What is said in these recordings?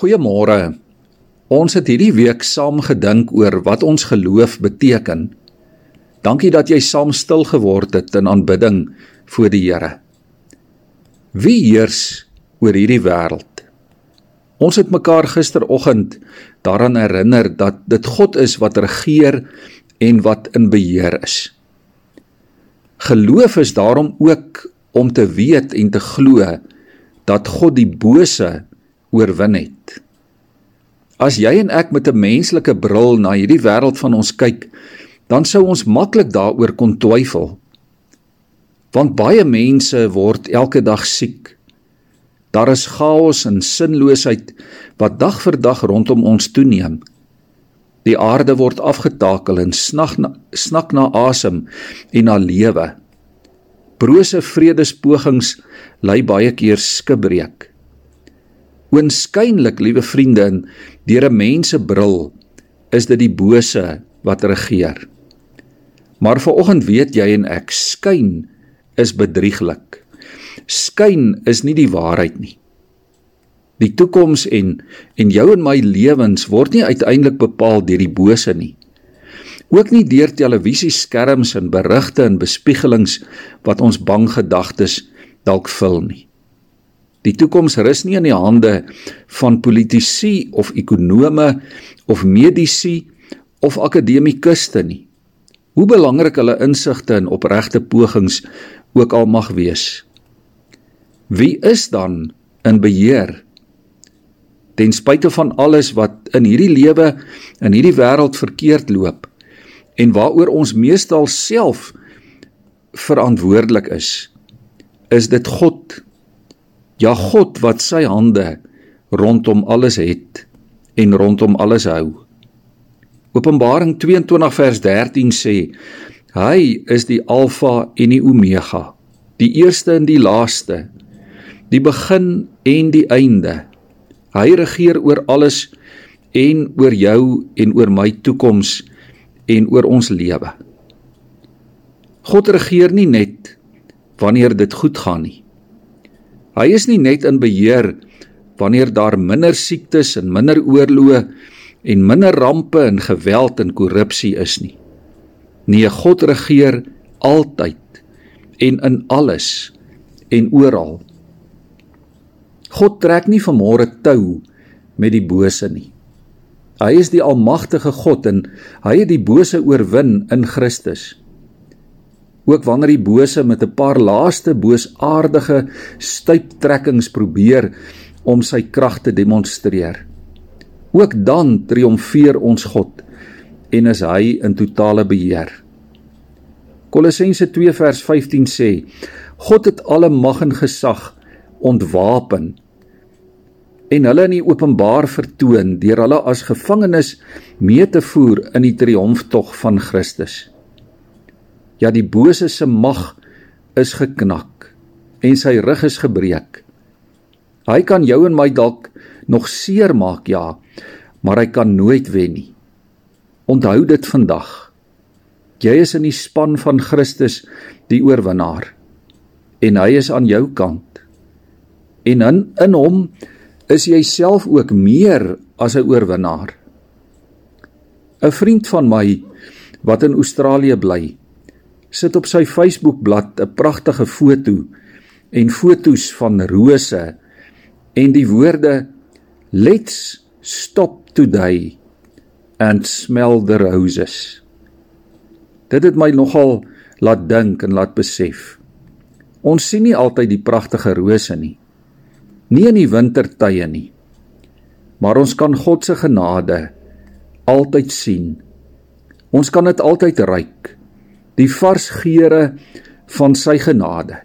Goeiemôre. Ons het hierdie week saam gedink oor wat ons geloof beteken. Dankie dat jy saam stil geword het in aanbidding voor die Here. Wie heers oor hierdie wêreld? Ons het mekaar gisteroggend daaraan herinner dat dit God is wat regeer en wat in beheer is. Geloof is daarom ook om te weet en te glo dat God die bose oorwin het. As jy en ek met 'n menslike bril na hierdie wêreld van ons kyk, dan sou ons maklik daaroor kon twyfel. Want baie mense word elke dag siek. Daar is chaos en sinloosheid wat dag vir dag rondom ons toeneem. Die aarde word afgetakel en snak na, snak na asem en na lewe. Brose vredespogings lei baie keer skibreek. Oënskynlik, liewe vriende, deur 'n mensebril is dit die bose wat regeer. Maar vanoggend weet jy en ek skyn is bedrieglik. Skyn is nie die waarheid nie. Die toekoms en en jou en my lewens word nie uiteindelik bepaal deur die bose nie. Ook nie deur televisieskerms en berigte en bespiegelings wat ons bang gedagtes dalk vul nie. Die toekoms rus nie in die hande van politici of ekonome of medici of akademikuste nie. Hoe belangrik hulle insigte en opregte pogings ook al mag wees. Wie is dan in beheer? Ten spyte van alles wat in hierdie lewe in hierdie wêreld verkeerd loop en waaroor ons meestal self verantwoordelik is, is dit God Ja God wat sy hande rondom alles het en rondom alles hou. Openbaring 22 vers 13 sê hy is die alfa en die omega, die eerste en die laaste, die begin en die einde. Hy regeer oor alles en oor jou en oor my toekoms en oor ons lewe. God regeer nie net wanneer dit goed gaan nie. Hy is nie net in beheer wanneer daar minder siektes en minder oorloë en minder rampe en geweld en korrupsie is nie. Nee, God regeer altyd en in alles en oral. God trek nie vanmôre tou met die bose nie. Hy is die almagtige God en hy het die bose oorwin in Christus ook wanneer die bose met 'n paar laaste boosaardige stuiptrekkings probeer om sy krag te demonstreer. Ook dan triomfeer ons God en is hy in totale beheer. Kolossense 2 vers 15 sê: God het alle mag en gesag ontwapen en hulle in die openbaar vertoon deur hulle as gevangenes mee te voer in die triomftog van Christus. Ja, die bose se mag is geknak en sy rug is gebreek. Hy kan jou en my dalk nog seermaak, ja, maar hy kan nooit wen nie. Onthou dit vandag. Jy is in die span van Christus, die oorwinnaar. En hy is aan jou kant. En in in hom is jy self ook meer as 'n oorwinnaar. 'n Vriend van my wat in Australië bly, sit op sy Facebookblad 'n pragtige foto en fotos van rose en die woorde let's stop today and smell the roses. Dit het my nogal laat dink en laat besef. Ons sien nie altyd die pragtige rose nie. Nie in die wintertye nie. Maar ons kan God se genade altyd sien. Ons kan dit altyd ruik die vars geure van sy genade.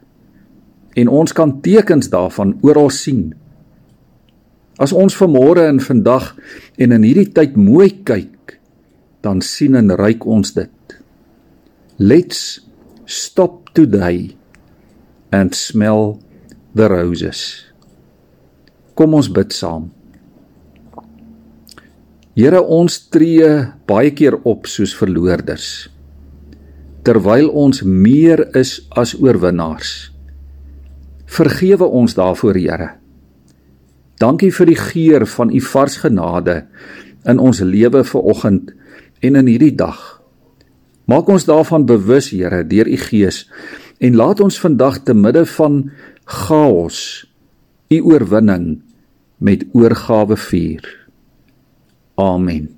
En ons kan tekens daarvan oral sien. As ons vanmôre en vandag en in hierdie tyd mooi kyk, dan sien en ruik ons dit. Let's stop today and smell the roses. Kom ons bid saam. Here ons tree baie keer op soos verloorders terwyl ons meer is as oorwinnaars. Vergewe ons daarvoor, Here. Dankie vir die geur van u vars genade in ons lewe vir oggend en in hierdie dag. Maak ons daarvan bewus, Here, deur u Gees en laat ons vandag te midde van chaos u oorwinning met oorgawe vier. Amen.